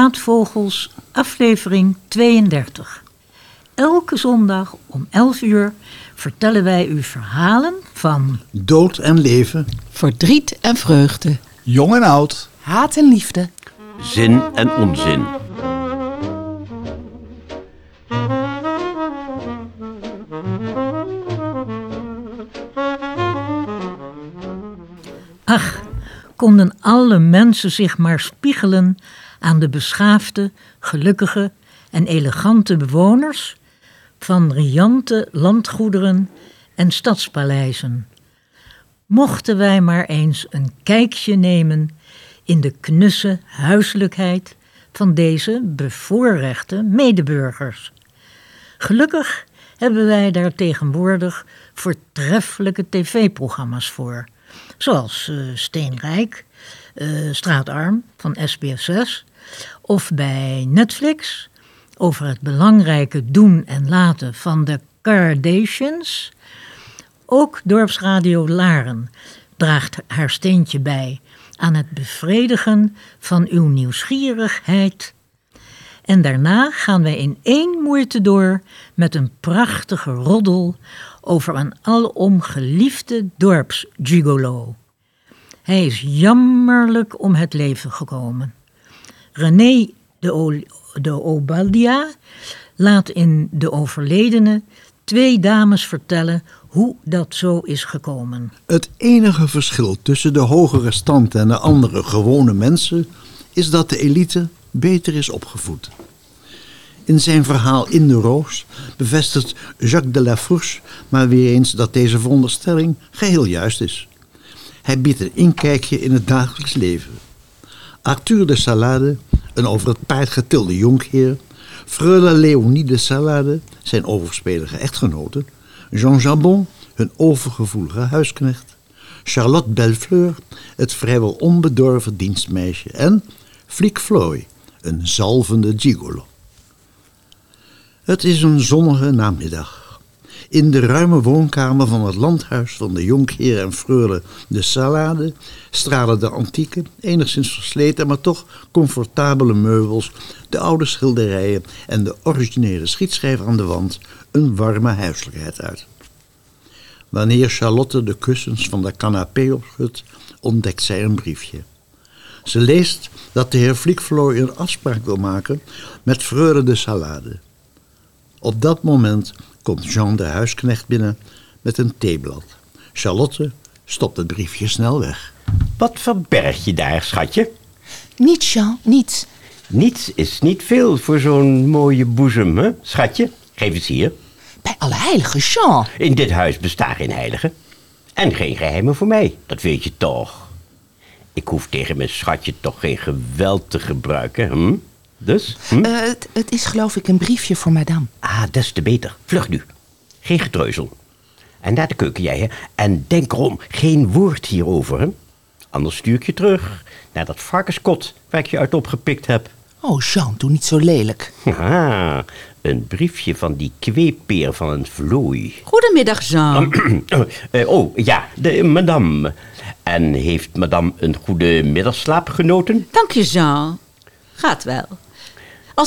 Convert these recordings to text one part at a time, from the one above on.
Bij Praatvogels, aflevering 32. Elke zondag om 11 uur vertellen wij u verhalen van Dood en leven, Verdriet en vreugde. jong en oud. Haat en liefde. Zin en onzin. Ach, konden alle mensen zich maar spiegelen aan de beschaafde, gelukkige en elegante bewoners van riante landgoederen en stadspaleizen. Mochten wij maar eens een kijkje nemen in de knusse huiselijkheid van deze bevoorrechte medeburgers. Gelukkig hebben wij daar tegenwoordig voortreffelijke tv-programma's voor. Zoals eh, Steenrijk, eh, Straatarm van SBS6. Of bij Netflix over het belangrijke doen en laten van de Kardashians. Ook Dorpsradio Laren draagt haar steentje bij aan het bevredigen van uw nieuwsgierigheid. En daarna gaan wij in één moeite door met een prachtige roddel over een alom geliefde dorpsgigolo. Hij is jammerlijk om het leven gekomen. René de, de Obaldia laat in De Overledene twee dames vertellen hoe dat zo is gekomen. Het enige verschil tussen de hogere stand en de andere gewone mensen is dat de elite beter is opgevoed. In zijn verhaal In de Roos bevestigt Jacques de la Fourche maar weer eens dat deze veronderstelling geheel juist is. Hij biedt een inkijkje in het dagelijks leven. Arthur de Salade, een over het paard getilde jonkheer, Freule Léonie de Salade, zijn overspelige echtgenote, Jean Jabon, hun overgevoelige huisknecht, Charlotte Bellefleur, het vrijwel onbedorven dienstmeisje en Fliek Floy, een zalvende gigolo. Het is een zonnige namiddag. In de ruime woonkamer van het landhuis van de jonkheer en freule de Salade stralen de antieke, enigszins versleten, maar toch comfortabele meubels, de oude schilderijen en de originele schietschijf aan de wand een warme huiselijkheid uit. Wanneer Charlotte de kussens van de canapé opschudt, ontdekt zij een briefje. Ze leest dat de heer Fliekvlooy een afspraak wil maken met freule de Salade. Op dat moment komt Jean de huisknecht binnen met een theeblad. Charlotte stopt het briefje snel weg. Wat verberg je daar, schatje? Niets, Jean, niets. Niets is niet veel voor zo'n mooie boezem, hè, schatje? Geef eens hier. Bij alle heiligen, Jean. In dit huis bestaan geen heiligen. En geen geheimen voor mij, dat weet je toch. Ik hoef tegen mijn schatje toch geen geweld te gebruiken, hm? Dus? Hm? Eh, het, het is geloof ik een briefje voor madame. Ah, des te beter. Vlug nu. Geen getreuzel. En naar de keuken jij, hè. En denk erom, geen woord hierover, hè. Anders stuur ik je terug naar dat varkenskot waar ik je uit opgepikt heb. Oh, Jean, doe niet zo lelijk. Haha, een briefje van die kweepeer van een vlooi. Goedemiddag, Jean. Eh, oh, ja, de madame. En heeft madame een goede middagslaap genoten? Dank je, Jean. Gaat wel.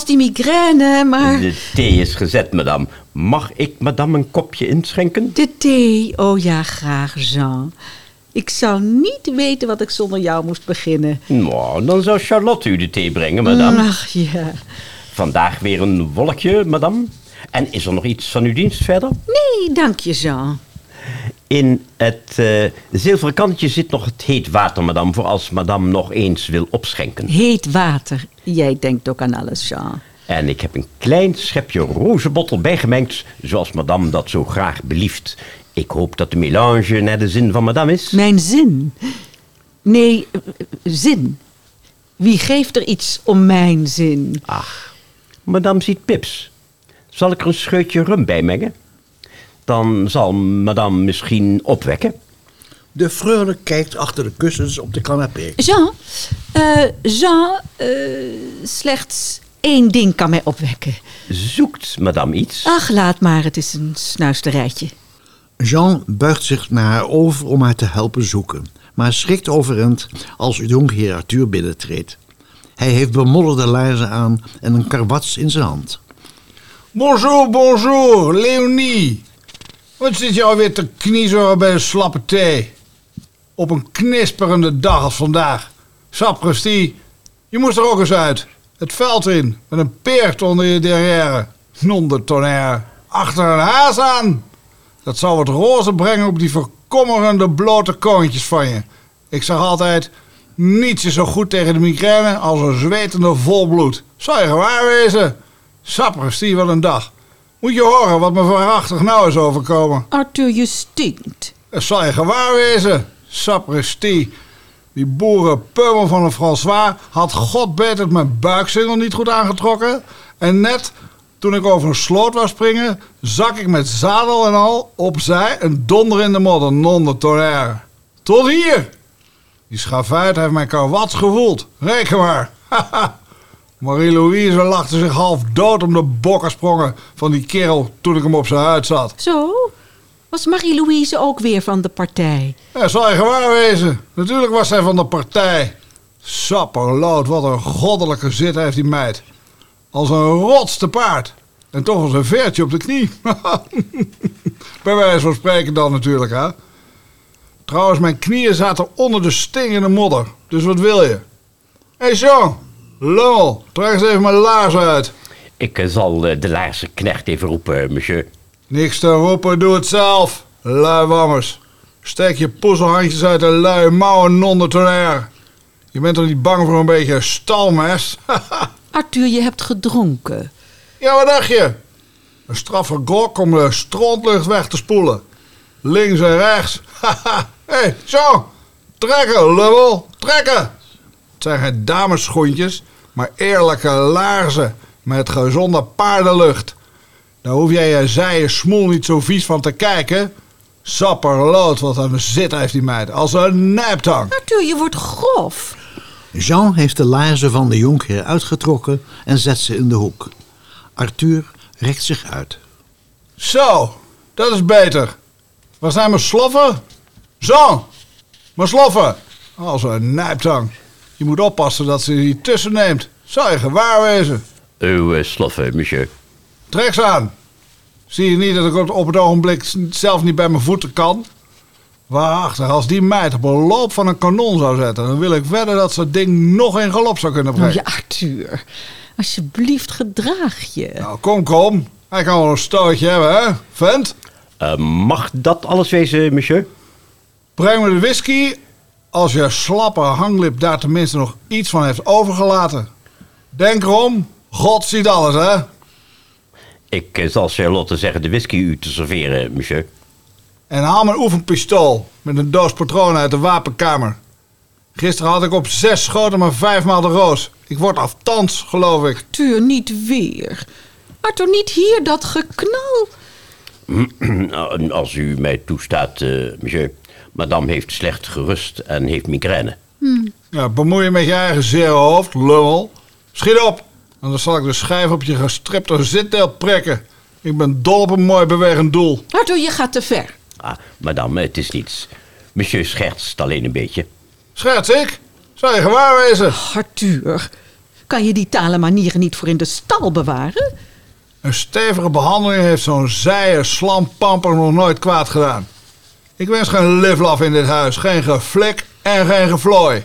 Die migraine, maar... De thee is gezet, madame. Mag ik madame een kopje inschenken? De thee, oh ja, graag, Jean. Ik zou niet weten wat ik zonder jou moest beginnen. Nou, dan zou Charlotte u de thee brengen, madame. Ach ja. Vandaag weer een wolkje, madame. En is er nog iets van uw dienst verder? Nee, dank je, Jean. In het eh, zilveren kantje zit nog het heet water, madame, voor als madame nog eens wil opschenken. Heet water. Jij denkt ook aan alles, Jean. En ik heb een klein schepje rozenbottel bijgemengd, zoals madame dat zo graag belieft. Ik hoop dat de melange naar de zin van madame is. Mijn zin. Nee, eh, zin. Wie geeft er iets om mijn zin? Ach, madame ziet pips. Zal ik er een scheutje rum bij mengen? Dan zal madame misschien opwekken. De freule kijkt achter de kussens op de canapé. Jean, eh, Jean, eh, slechts één ding kan mij opwekken. Zoekt madame iets? Ach, laat maar, het is een snuisterijtje. Jean buigt zich naar haar over om haar te helpen zoeken, maar schrikt overeind als jonkheer Arthur binnentreedt. Hij heeft bemodderde laarzen aan en een karwats in zijn hand. Bonjour, bonjour, Leonie. Wat zit je alweer te kniezen bij een slappe thee? Op een knisperende dag als vandaag. Sapristi, je moest er ook eens uit. Het veld in, met een peert onder je derrière. Non tonnerre. Achter een haas aan. Dat zou wat roze brengen op die verkommerende blote koontjes van je. Ik zeg altijd, niets is zo goed tegen de migraine als een zwetende volbloed. Zou je gewaar wezen? Sapristi, wat een dag. Moet je horen wat me waarachtig nou is overkomen. Arthur, je stinkt. Dat zal je gewaar wezen. Sapristi. Die boerenpummel van een François had god beter mijn buiksingel niet goed aangetrokken. En net toen ik over een sloot wou springen, zak ik met zadel en al opzij en donder in de modder, non de tonnerre. Tot hier! Die schavuit heeft mijn karwats gevoeld. Reken maar. Marie-Louise lachte zich half dood om de bokkersprongen van die kerel toen ik hem op zijn huid zat. Zo? Was Marie-Louise ook weer van de partij? Ja, zal je gewaar wezen. Natuurlijk was zij van de partij. Sapperlood, wat een goddelijke zit heeft die meid. Als een rots te paard. En toch als een veertje op de knie. Bij wijze van spreken dan natuurlijk, hè. Trouwens, mijn knieën zaten onder de stingende modder. Dus wat wil je? Hé, hey Jean. Lummel, trek eens even mijn laars uit. Ik eh, zal eh, de laarzenknecht even roepen, monsieur. Niks te roepen, doe het zelf. Luiwammers. Steek je poezelhandjes uit de luie mouwen non tonnerre. Je bent toch niet bang voor een beetje stalmest? Arthur, je hebt gedronken. ja, wat dacht je? Een straffe gok om de strontlucht weg te spoelen. Links en rechts. Hé, hey, zo. Trekken, lummel. Trekken. Het zijn geen damesschoentjes, maar eerlijke laarzen met gezonde paardenlucht. Daar hoef jij je zijen smoel niet zo vies van te kijken. Sapperlood, wat een zit heeft die meid. Als een nijptang. Arthur, je wordt grof. Jean heeft de laarzen van de jonkheer uitgetrokken en zet ze in de hoek. Arthur rekt zich uit. Zo, dat is beter. Waar zijn mijn sloffen? Zo, mijn sloffen. Als een nijptang. Je moet oppassen dat ze die tussen neemt. Zou je gewaar wezen. Uw uh, sloffen, monsieur. Trek ze aan. Zie je niet dat ik op- op het ogenblik zelf niet bij mijn voeten kan? Waarachtig, als die meid op een loop van een kanon zou zetten... dan wil ik wedden dat ze het ding nog in galop zou kunnen Oh brengen. ja, Arthur. Alsjeblieft, gedraag je. Nou, kom, kom. Hij kan wel een stootje hebben, hè, vent? Eh, mag dat alles wezen, monsieur? Breng me de whisky als je slappe hanglip daar tenminste nog iets van heeft overgelaten. Denk erom, God ziet alles, hè? Ik eh, zal Charlotte zeggen de whisky u te serveren, monsieur. En haal mijn oefenpistool met een doos patronen uit de wapenkamer. Gisteren had ik op zes schoten maar vijfmaal de roos. Ik word aftans, geloof ik. Arthur, niet weer. Arthur, niet hier, dat geknal. Nou, Als u mij toestaat, eh, monsieur. Madame heeft slecht gerust en heeft migraine. Ja, bemoei je met je eigen zere hoofd, lummel. Schiet op, anders zal ik de schijf op je gestripte zitdeel prikken. Ik ben dol op een mooi bewegend doel. Arthur, je gaat te ver. Ah, madame, het is niets. Monsieur schertst alleen een beetje. Scherts ik? Zou je gewaar wezen? Arthur, kan je die talen manieren niet voor in de stal bewaren? Een stevige behandeling heeft zo'n zijen slampamper nog nooit kwaad gedaan. Ik wens geen livlaf in dit huis, geen geflik en geen geflooi.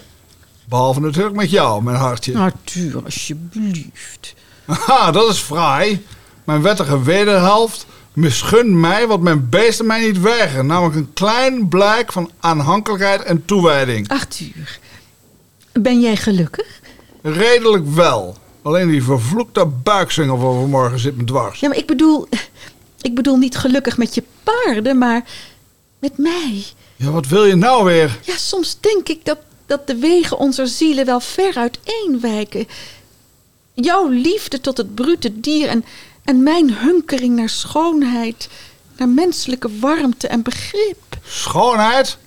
Behalve natuurlijk met jou, mijn hartje. Arthur, alsjeblieft. Haha, dat is fraai. Mijn wettige wederhelft misgunt mij wat mijn beesten mij niet weigeren. Namelijk een klein blijk van aanhankelijkheid en toewijding. Arthur, ben jij gelukkig? Redelijk wel. Alleen die vervloekte buikzingel van vanmorgen zit me dwars. Ja, maar ik bedoel... Ik bedoel niet gelukkig met je paarden, maar met mij. Ja, wat wil je nou weer? Ja, soms denk ik dat, dat de wegen onze zielen wel ver uiteenwijken. Jouw liefde tot het brute dier en, en mijn hunkering naar schoonheid, naar menselijke warmte en begrip. Schoonheid,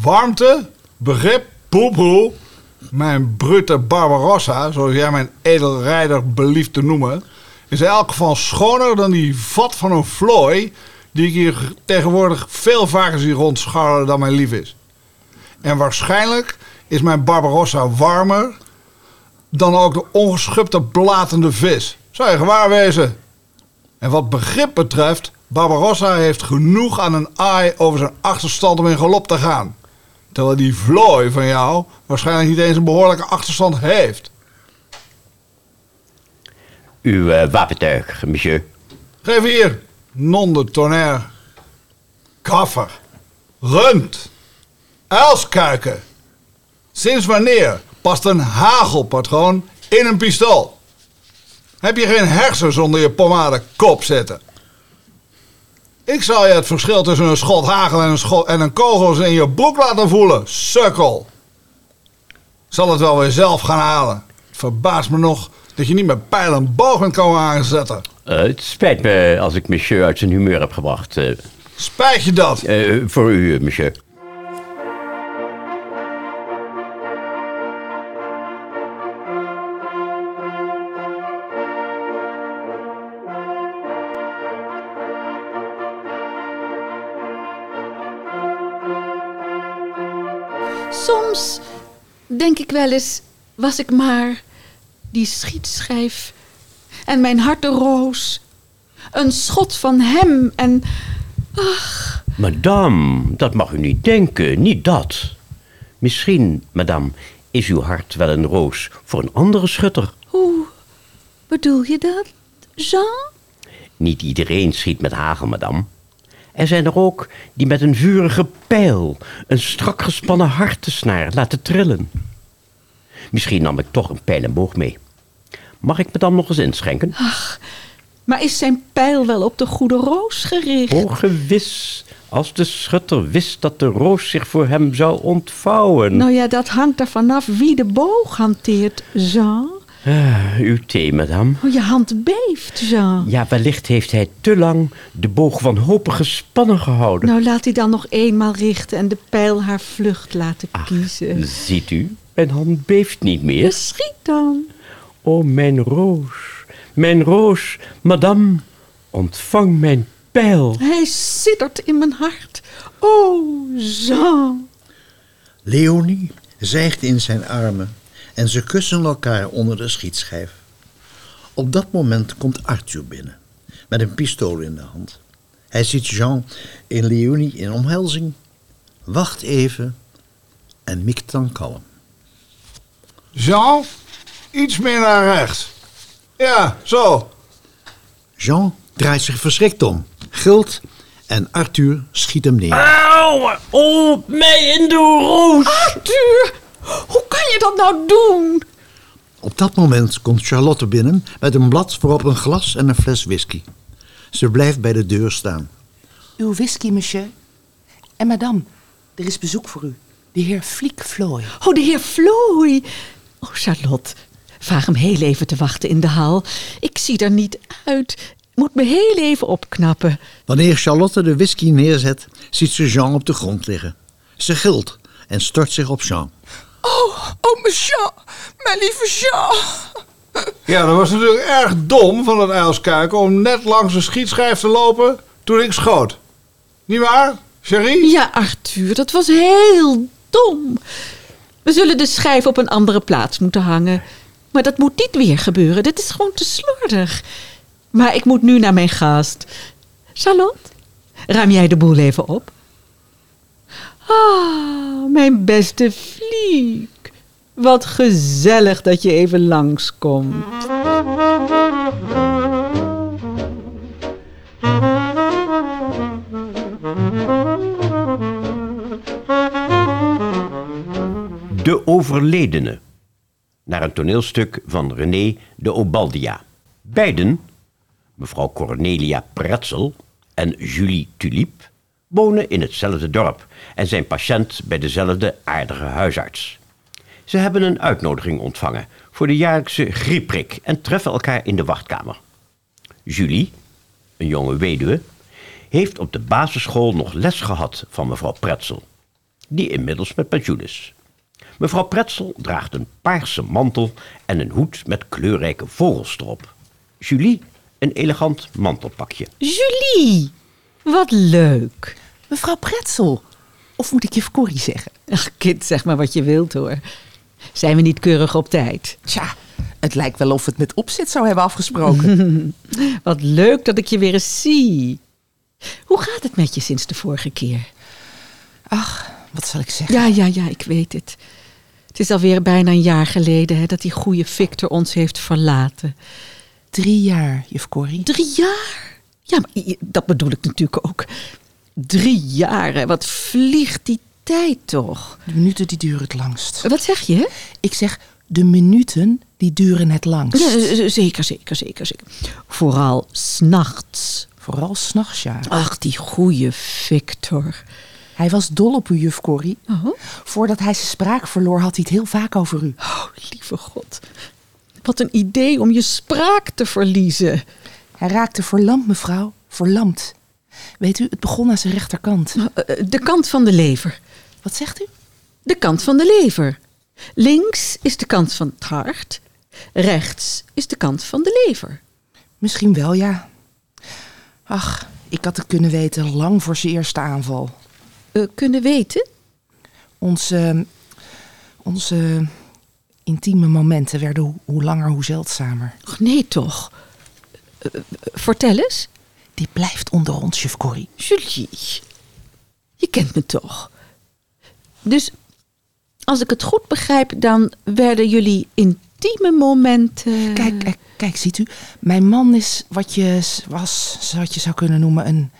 warmte, begrip, poepoe. Mijn brute Barbarossa, zoals jij mijn edelrijder belieft te noemen... is in elk geval schoner dan die vat van een vlooi... die ik hier tegenwoordig veel vaker zie rondscharrelen dan mijn lief is. En waarschijnlijk is mijn Barbarossa warmer... dan ook de ongeschupte blatende vis. Zou je gewaar wezen? En wat begrip betreft, Barbarossa heeft genoeg aan een aai over zijn achterstand om in galop te gaan. Terwijl die vlooi van jou waarschijnlijk niet eens een behoorlijke achterstand heeft. Uw eh, wapentuig, monsieur. Geef hier, non de tonnerre. Kaffer, rund, uilskuiken. Sinds wanneer past een hagelpatroon in een pistool? Heb je geen hersens onder je pomade kop zitten? Ik zal je het verschil tussen een schot hagel en een, schot en een kogels in je broek laten voelen, sukkel. Zal het wel weer zelf gaan halen. Het verbaast me nog dat je niet met pijl en boog komen aanzetten. Eh, het spijt me als ik monsieur uit zijn humeur heb gebracht. eh, Spijt je dat? eh, voor u, monsieur. Soms denk ik wel eens, was ik maar die schietschijf en mijn hartenroos. Een schot van hem en... Madame, dat mag u niet denken, niet dat. Misschien, madame, is uw hart wel een roos voor een andere schutter. Hoe bedoel je dat, Jean? Niet iedereen schiet met hagel, madame. Er zijn er ook die met een vurige pijl een strak gespannen hartensnaar laten trillen. Misschien nam ik toch een pijl en boog mee. Mag ik madame nog eens inschenken? Maar is zijn pijl wel op de goede roos gericht? Oh, gewis. Als de schutter wist dat de roos zich voor hem zou ontvouwen. Nou ja, dat hangt er vanaf wie de boog hanteert, Jean. Ah, uw thee, madame. Oh, je hand beeft, Jean. Ja, wellicht heeft hij te lang de boog wanhopig gespannen gehouden. Nou, laat hij dan nog eenmaal richten en de pijl haar vlucht laten kiezen. Ziet u, mijn hand beeft niet meer. schiet dan. O, mijn roos, mijn roos, madame, ontvang mijn pijl. Hij siddert in mijn hart. Oh, Jean. Leonie zijgt in zijn armen en ze kussen elkaar onder de schietschijf. Op dat moment komt Arthur binnen, met een pistool in de hand. Hij ziet Jean en Leonie in omhelzing, wacht even en mikt dan kalm. Jean, iets meer naar rechts. Ja, zo. Jean draait zich verschrikt om, gilt en Arthur schiet hem neer. Auw, op mij in de roos. Arthur, hoe kan je dat nou doen? Op dat moment komt Charlotte binnen met een blad voorop een glas en een fles whisky. Ze blijft bij de deur staan. Uw whisky, monsieur. En madame, er is bezoek voor u. De heer Fliek Floy. Oh, de heer Floy. Oh, Charlotte, vraag hem heel even te wachten in de hal. Ik zie er niet uit. Ik moet me heel even opknappen. Wanneer Charlotte de whisky neerzet, ziet ze Jean op de grond liggen. Ze gilt en stort zich op Jean. Oh, oh, monsieur. Mijn lieve Jean. Ja, dat was natuurlijk erg dom van het uilskuiken om net langs de schietschijf te lopen toen ik schoot. Niet waar, Cherie? Ja, Arthur, dat was heel dom. We zullen de schijf op een andere plaats moeten hangen. Maar dat moet niet weer gebeuren. Dit is gewoon te slordig. Maar ik moet nu naar mijn gast. Charlotte, ruim jij de boel even op? Ah, mijn beste Fliek. Wat gezellig dat je even langskomt. De overledene. Naar een toneelstuk van René de Obaldia. Beiden, mevrouw Cornelia Pretzel en Julie Tulip, wonen in hetzelfde dorp en zijn patiënt bij dezelfde aardige huisarts. Ze hebben een uitnodiging ontvangen voor de jaarlijkse griepprik en treffen elkaar in de wachtkamer. Julie, een jonge weduwe, heeft op de basisschool nog les gehad van mevrouw Pretzel, die inmiddels met pensioen is. Mevrouw Pretzel draagt een paarse mantel en een hoed met kleurrijke vogels erop. Julie een elegant mantelpakje. Julie, wat leuk. Mevrouw Pretzel. Of moet ik je Corrie zeggen? Ach, kind, zeg maar wat je wilt hoor. Zijn we niet keurig op tijd? Tja, het lijkt wel of we het met opzet zou hebben afgesproken. Wat leuk dat ik je weer eens zie. Hoe gaat het met je sinds de vorige keer? Ach, wat zal ik zeggen? Ja, ja, ja, ik weet het. Het is alweer bijna een jaar geleden hè, dat die goede Victor ons heeft verlaten. Drie jaar, juf Corrie. Drie jaar? Ja, maar dat bedoel ik natuurlijk ook. Drie jaar, hè, wat vliegt die tijd toch? De minuten die duren het langst. Wat zeg je? Ik zeg, de minuten die duren het langst. Ja, z- z- zeker, zeker, zeker, zeker. Vooral s'nachts. Vooral s'nachts, ja. Ach, die goede Victor. Hij was dol op u, juf Corrie. Oh, Voordat hij zijn spraak verloor, had hij het heel vaak over u. oh, lieve god. Wat een idee om je spraak te verliezen. Hij raakte verlamd, mevrouw. Verlamd. Weet u, het begon aan zijn rechterkant. Eh, De kant van de lever. Wat zegt u? De kant van de lever. Links is de kant van het hart. Rechts is de kant van de lever. Misschien wel, ja. Ach, ik had het kunnen weten lang voor zijn eerste aanval. Eh, kunnen weten? Onze, onze intieme momenten werden hoe, hoe langer, hoe zeldzamer. Och, nee toch. Eh, eh, vertel eens. Die blijft onder ons, juf Corrie. Julie, je kent me toch? Dus als ik het goed begrijp, dan werden jullie intieme momenten... Kijk, kijk, kijk, ziet u. Mijn man is wat je was, wat je zou kunnen noemen, een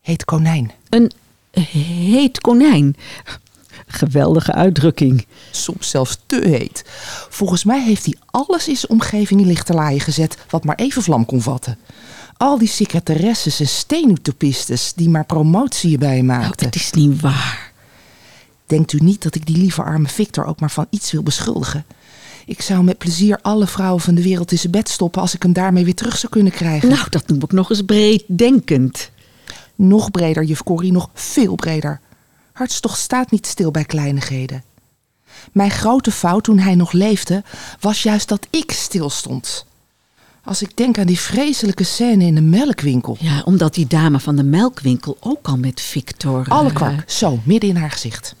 heet konijn. Een heet konijn. Geweldige uitdrukking. Soms zelfs te heet. Volgens mij heeft hij alles in zijn omgeving in lichterlaaien gezet wat maar even vlam kon vatten. Al die secretaresses en steenutopistes die maar promotie bij hem Nou, maakten. het is niet waar. Denkt u niet dat ik die lieve arme Victor ook maar van iets wil beschuldigen? Ik zou met plezier alle vrouwen van de wereld in zijn bed stoppen als ik hem daarmee weer terug zou kunnen krijgen. Nou, dat noem ik nog eens breed denkend. Nog breder, juf Corrie, nog veel breder. Hartstocht staat niet stil bij kleinigheden. Mijn grote fout toen hij nog leefde, was juist dat ik stilstond. Als ik denk aan die vreselijke scène in de melkwinkel. Ja, omdat die dame van de melkwinkel ook al met Victor... Alle eh, kwak, zo, midden in haar gezicht.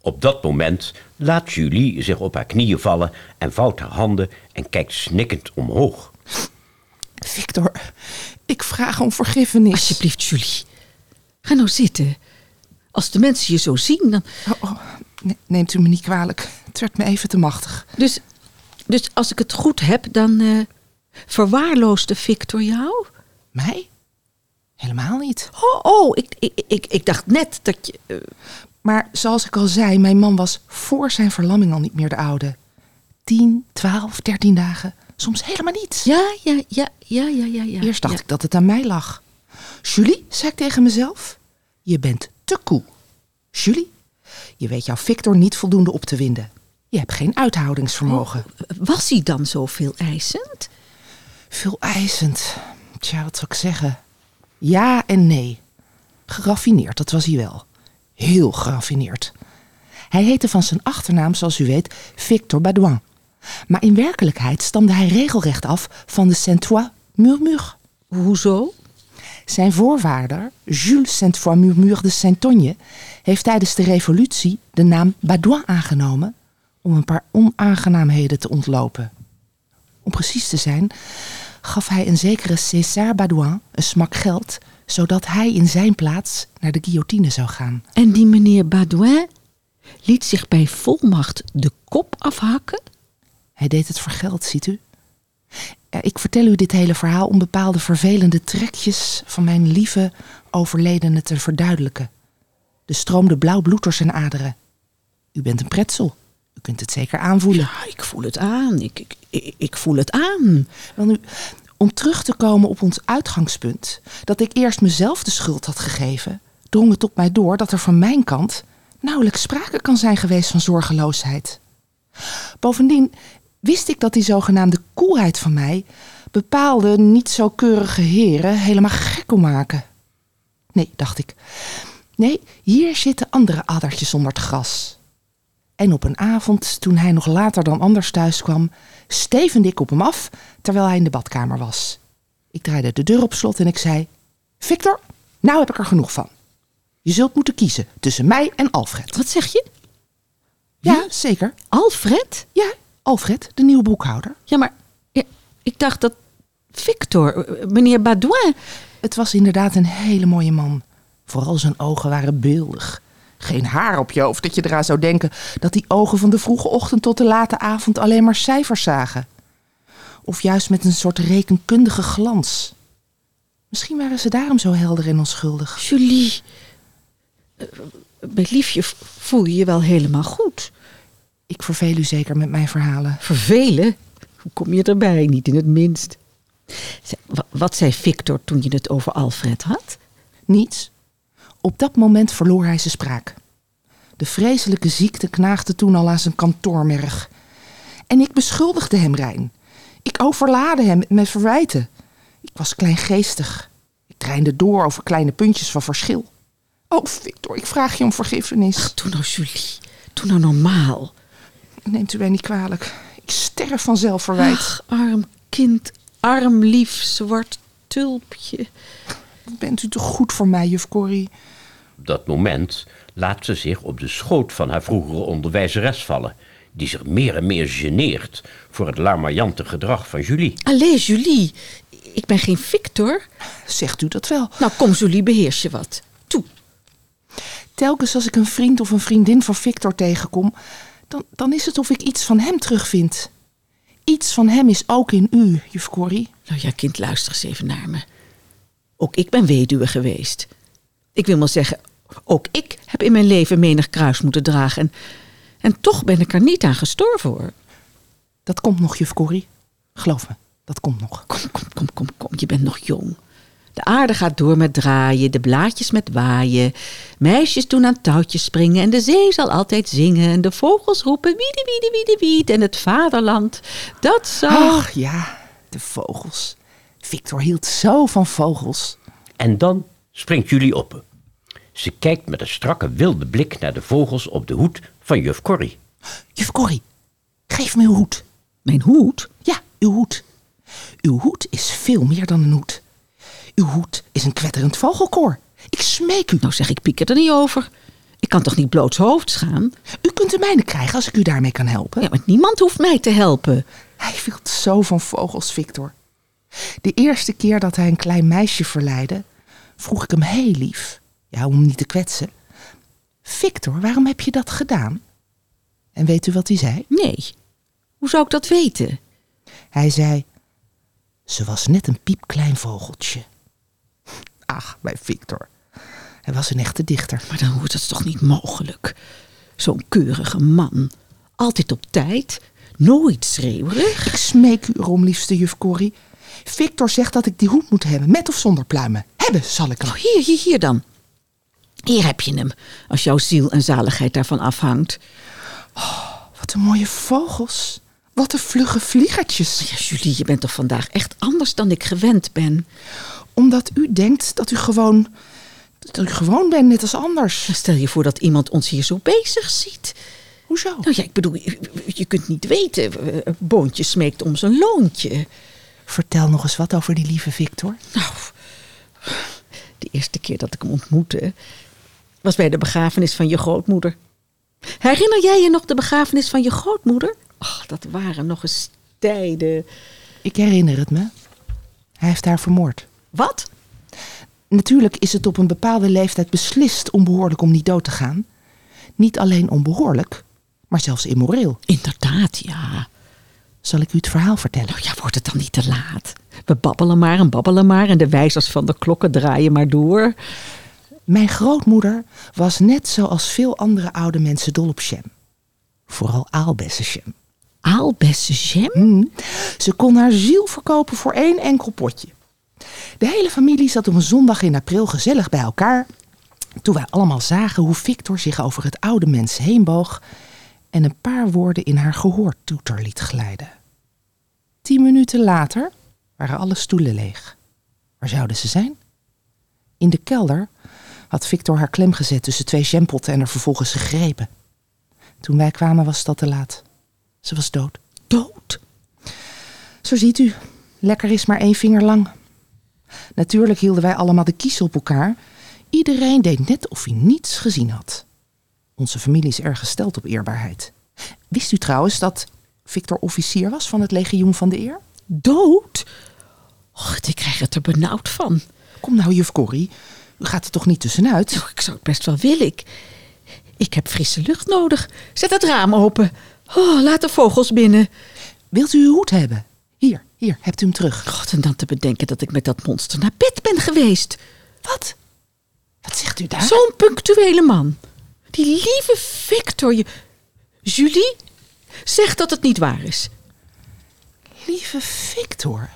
Op dat moment laat Julie zich op haar knieën vallen en vouwt haar handen en kijkt snikkend omhoog. Victor, ik vraag om vergiffenis. Alsjeblieft, Julie. Ga nou zitten. Als de mensen je zo zien, dan... Oh, oh, ne- neemt u me niet kwalijk. Het werd me even te machtig. Dus, dus als ik het goed heb, dan eh verwaarloosde Victor jou? Mij? Helemaal niet. Oh, oh ik, ik, ik, ik dacht net dat je... eh, Maar zoals ik al zei, mijn man was voor zijn verlamming al niet meer de oude. 10, 12, 13 dagen. Soms helemaal niet. ja, ja, ja, ja, ja, ja, ja. Eerst dacht ja. ik dat het aan mij lag. Julie, zei ik tegen mezelf, je bent te koel. Julie, je weet jouw Victor niet voldoende op te winden. Je hebt geen uithoudingsvermogen. Was hij dan zo veel eisend? Veel eisend. Tja, wat zou ik zeggen? Ja en nee. Geraffineerd, dat was hij wel. Heel geraffineerd. Hij heette van zijn achternaam, zoals u weet, Victor Badouin. Maar in werkelijkheid stamde hij regelrecht af van de Saint-Ouen-Murmure. Hoezo? Zijn voorvader, Jules Saint-Foy-Murmure de Saintonge, heeft tijdens de revolutie de naam Badouin aangenomen om een paar onaangenaamheden te ontlopen. Om precies te zijn, gaf hij een zekere César Badouin een smak geld, zodat hij in zijn plaats naar de guillotine zou gaan. En die meneer Badouin liet zich bij volmacht de kop afhakken? Hij deed het voor geld, ziet u. Ik vertel u dit hele verhaal om bepaalde vervelende trekjes van mijn lieve overledene te verduidelijken. Er stroomde blauw bloed door zijn aderen. U bent een pretzel. U U kunt het zeker aanvoelen. Ja, ik voel het aan. Ik, ik, ik, ik voel het aan. Wel nu, om terug te komen op ons uitgangspunt, dat ik eerst mezelf de schuld had gegeven, drong het op mij door dat er van mijn kant nauwelijks sprake kan zijn geweest van zorgeloosheid. Bovendien wist ik dat die zogenaamde koelheid van mij bepaalde niet zo keurige heren helemaal gek kon maken. Nee, dacht ik. Nee, hier zitten andere addertjes onder het gras. En op een avond, toen hij nog later dan anders thuis kwam, stevende ik op hem af terwijl hij in de badkamer was. Ik draaide de deur op slot en ik zei: Victor, nou heb ik er genoeg van. Je zult moeten kiezen tussen mij en Alfred. Wat zeg je? Ja, zeker. Alfred? Ja, Alfred, de nieuwe boekhouder. Ja, maar ja, ik dacht dat Victor, eh, meneer Baudouin... Het was inderdaad een hele mooie man. Vooral zijn ogen waren beeldig. Geen haar op je hoofd dat je eraan zou denken dat die ogen van de vroege ochtend tot de late avond alleen maar cijfers zagen. Of juist met een soort rekenkundige glans. Misschien waren ze daarom zo helder en onschuldig. Julie, eh, mijn liefje, voel je je wel helemaal goed? Ik verveel u zeker met mijn verhalen. Vervelen? Hoe kom je erbij? Niet in het minst. Wat zei Victor toen je het over Alfred had? Niets. Op dat moment verloor hij zijn spraak. De vreselijke ziekte knaagde toen al aan zijn kantoormerg. En ik beschuldigde hem rein. Ik overlaadde hem met verwijten. Ik was kleingeestig. Ik dreinde door over kleine puntjes van verschil. Oh, Victor, ik vraag je om vergiffenis. Doe nou, Julie. Doe nou normaal. Neemt u mij niet kwalijk. Ik sterf van zelfverwijt. Ach, arm kind. Arm, lief, zwart tulpje. Bent u toch goed voor mij, juf Corrie? Op dat moment laat ze zich op de schoot van haar vroegere onderwijzeres vallen, die zich meer en meer geneert voor het larmoyante gedrag van Julie. Allee, Julie. Ik ben geen Victor. Zegt u dat wel? Nou, kom, Julie, beheers je wat. Toe. Telkens als ik een vriend of een vriendin van Victor tegenkom, dan, dan is het of ik iets van hem terugvind. Iets van hem is ook in u, juf Corrie. Nou ja, kind, luister eens even naar me. Ook ik ben weduwe geweest. Ik wil maar zeggen, ook ik heb in mijn leven menig kruis moeten dragen. En, en toch ben ik er niet aan gestorven hoor. Dat komt nog, juf Corrie. Geloof me, dat komt nog. Kom, kom, kom, kom, kom. Je bent nog jong. De aarde gaat door met draaien, de blaadjes met waaien. Meisjes doen aan touwtjes springen en de zee zal altijd zingen. En de vogels roepen wiede, wiede, wiede, wied. En het vaderland, dat zal... Ach ja, de vogels. Victor hield zo van vogels. En dan springt Julie op. Ze kijkt met een strakke wilde blik naar de vogels op de hoed van juf Corrie. Juf Corrie, geef me uw hoed. Mijn hoed? Ja, uw hoed. Uw hoed is veel meer dan een hoed. Uw hoed is een kwetterend vogelkoor. Ik smeek u. Nou zeg, ik pieker er niet over. Ik kan toch niet blootshoofds gaan? U kunt de mijne krijgen als ik u daarmee kan helpen. Ja, maar niemand hoeft mij te helpen. Hij hield zo van vogels, Victor. De eerste keer dat hij een klein meisje verleidde, vroeg ik hem heel lief, ja, om hem niet te kwetsen. Victor, waarom heb je dat gedaan? En weet u wat hij zei? Nee. Hoe zou ik dat weten? Hij zei, ze was net een piepklein vogeltje. Ach, bij Victor. Hij was een echte dichter. Maar dan wordt het toch niet mogelijk. Zo'n keurige man. Altijd op tijd. Nooit schreeuwerig. Ik smeek u erom, liefste juf Corrie. Victor zegt dat ik die hoed moet hebben, met of zonder pluimen. Hebben zal ik hem. Oh, hier, hier, hier dan. Hier heb je hem. Als jouw ziel en zaligheid daarvan afhangt. Wat een mooie vogels. Wat een vlugge vliegertjes. Ja, Julie, je bent toch vandaag echt anders dan ik gewend ben. Omdat u denkt dat u gewoon... dat u gewoon bent, net als anders. Stel je voor dat iemand ons hier zo bezig ziet. Hoezo? Nou ja, ik bedoel, je, je kunt niet weten. eh, Boontje smeekt om zijn loontje. Vertel nog eens wat over die lieve Victor. Nou, de eerste keer dat ik hem ontmoette... was bij de begrafenis van je grootmoeder. Herinner jij je nog de begrafenis van je grootmoeder? Ach, dat waren nog eens tijden. Ik herinner het me. Hij heeft haar vermoord. Wat? Natuurlijk is het op een bepaalde leeftijd beslist onbehoorlijk om niet dood te gaan. Niet alleen onbehoorlijk, maar zelfs immoreel. Inderdaad, ja. Zal ik u het verhaal vertellen? Nou ja, wordt het dan niet te laat? We babbelen maar en babbelen maar en de wijzers van de klokken draaien maar door. Mijn grootmoeder was net zoals veel andere oude mensen dol op jam. Vooral aalbessenjam. Aalbessenjam? Hmm. Ze kon haar ziel verkopen voor één enkel potje. De hele familie zat op een zondag in april gezellig bij elkaar. Toen wij allemaal zagen hoe Victor zich over het oude mens heen boog en een paar woorden in haar gehoortoeter liet glijden. Tien minuten later waren alle stoelen leeg. Waar zouden ze zijn? In de kelder had Victor haar klem gezet tussen twee jampotten en er vervolgens gegrepen. Toen wij kwamen was dat te laat. Ze was dood. Dood? Zo ziet u, lekker is maar één vinger lang. Natuurlijk hielden wij allemaal de kies op elkaar. Iedereen deed net of hij niets gezien had. Onze familie is erg gesteld op eerbaarheid. Wist u trouwens dat Victor officier was van het legioen van de eer? Dood? Och, ik krijg het er benauwd van. Kom nou, juf Corrie. U gaat er toch niet tussenuit? Oh, ik zou het best wel willen. Ik, ik heb frisse lucht nodig. Zet het raam open. Oh, laat de vogels binnen. Wilt u uw hoed hebben? Hier, hebt u hem terug. God, en dan te bedenken dat ik met dat monster naar bed ben geweest. Wat? Wat zegt u daar? Zo'n punctuele man. Die lieve Victor. Je... Julie, zeg dat het niet waar is. Lieve Victor.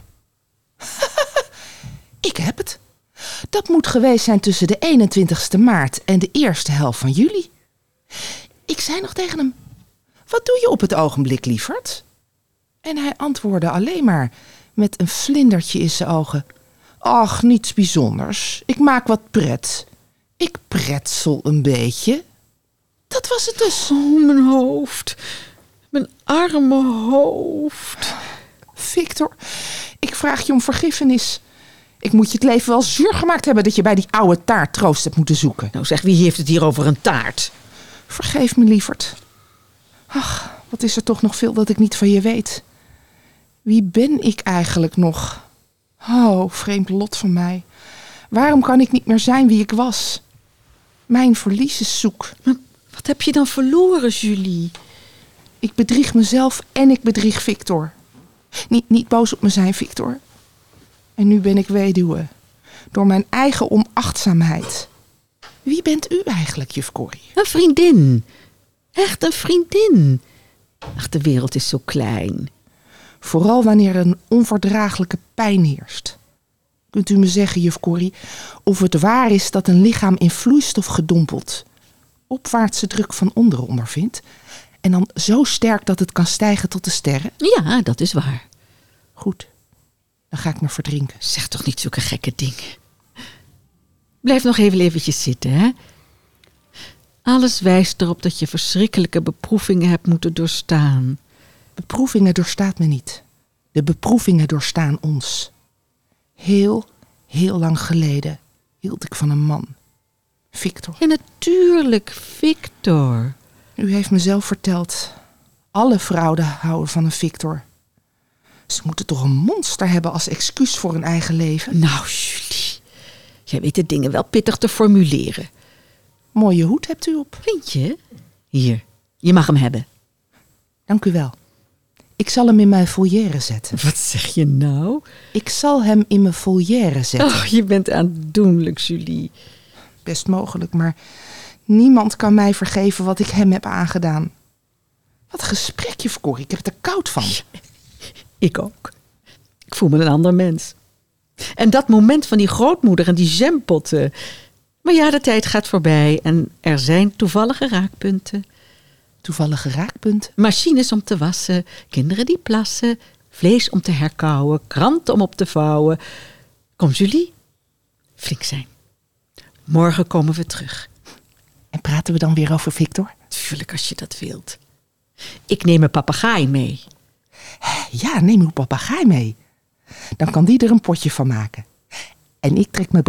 ik heb het. Dat moet geweest zijn tussen de 21ste maart en de eerste helft van juli. Ik zei nog tegen hem: Wat doe je op het ogenblik, lieverd? En hij antwoordde alleen maar met een vlindertje in zijn ogen: Ach, niets bijzonders. Ik maak wat pret. Ik pretsel een beetje. Dat was het dus. Oh, mijn hoofd. Mijn arme hoofd. Victor, ik vraag je om vergiffenis. Ik moet je het leven wel zuur gemaakt hebben dat je bij die oude taart troost hebt moeten zoeken. Nou zeg, wie heeft het hier over een taart? Vergeef me, lieverd. Ach, wat is er toch nog veel dat ik niet van je weet. Wie ben ik eigenlijk nog? Oh, vreemd lot van mij. Waarom kan ik niet meer zijn wie ik was? Mijn verlies is zoek. Maar wat heb je dan verloren, Julie? Ik bedrieg mezelf en ik bedrieg Victor. Niet, niet boos op me zijn, Victor. En nu ben ik weduwe. Door mijn eigen onachtzaamheid. Wie bent u eigenlijk, juf Corrie? Een vriendin. Echt een vriendin. Ach, de wereld is zo klein. Vooral wanneer een onverdraaglijke pijn heerst. Kunt u me zeggen, juf Corrie, of het waar is dat een lichaam in vloeistof gedompeld opwaartse druk van onderen ondervindt en dan zo sterk dat het kan stijgen tot de sterren? Ja, dat is waar. Goed, dan ga ik me verdrinken. Zeg toch niet zulke gekke dingen. Blijf nog even eventjes zitten, hè? Alles wijst erop dat je verschrikkelijke beproevingen hebt moeten doorstaan. Beproevingen doorstaat me niet. De beproevingen doorstaan ons. Heel, heel lang geleden hield ik van een man. Victor. Ja, natuurlijk, Victor. U heeft me zelf verteld. Alle vrouwen houden van een Victor. Ze moeten toch een monster hebben als excuus voor hun eigen leven? Nou, Julie. Jij weet de dingen wel pittig te formuleren. Mooie hoed hebt u op. Vind je? Hier, je mag hem hebben. Dank u wel. Ik zal hem in mijn volière zetten. Wat zeg je nou? Ik zal hem in mijn volière zetten. Oh, je bent aandoenlijk, Julie. Best mogelijk, maar niemand kan mij vergeven wat ik hem heb aangedaan. Wat een gesprekje, Corrie. Ik heb het er koud van. Ik ook. Ik voel me een ander mens. En dat moment van die grootmoeder en die jampotten. Maar ja, de tijd gaat voorbij en er zijn toevallige raakpunten. Toevallige raakpunten? Machines om te wassen, kinderen die plassen, vlees om te herkauwen, kranten om op te vouwen. Kom, Julie, flink zijn. Morgen komen we terug. En praten we dan weer over Victor? Tuurlijk, als je dat wilt. Ik neem een papegaai mee. Ja, neem uw papegaai mee. Dan kan die er een potje van maken. En ik trek mijn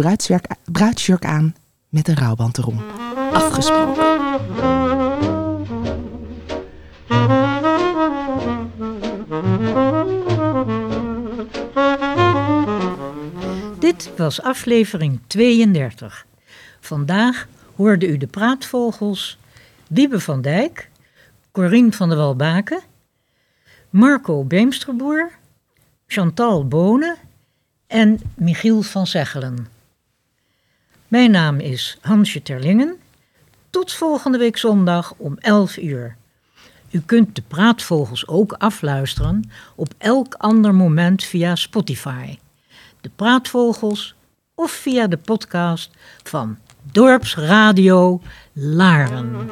bruidsjurk aan met een rouwband erom. Afgesproken. Dit was aflevering 32. Vandaag hoorde u de praatvogels Wiebe van Dijk, Corien van der Walbaken, Marco Beemsterboer, Chantal Bonen en Michiel van Zeggelen. Mijn naam is Hansje Terlingen. Tot volgende week zondag om 11 uur. U kunt de praatvogels ook afluisteren op elk ander moment via Spotify. De praatvogels of via de podcast van Dorpsradio Laren.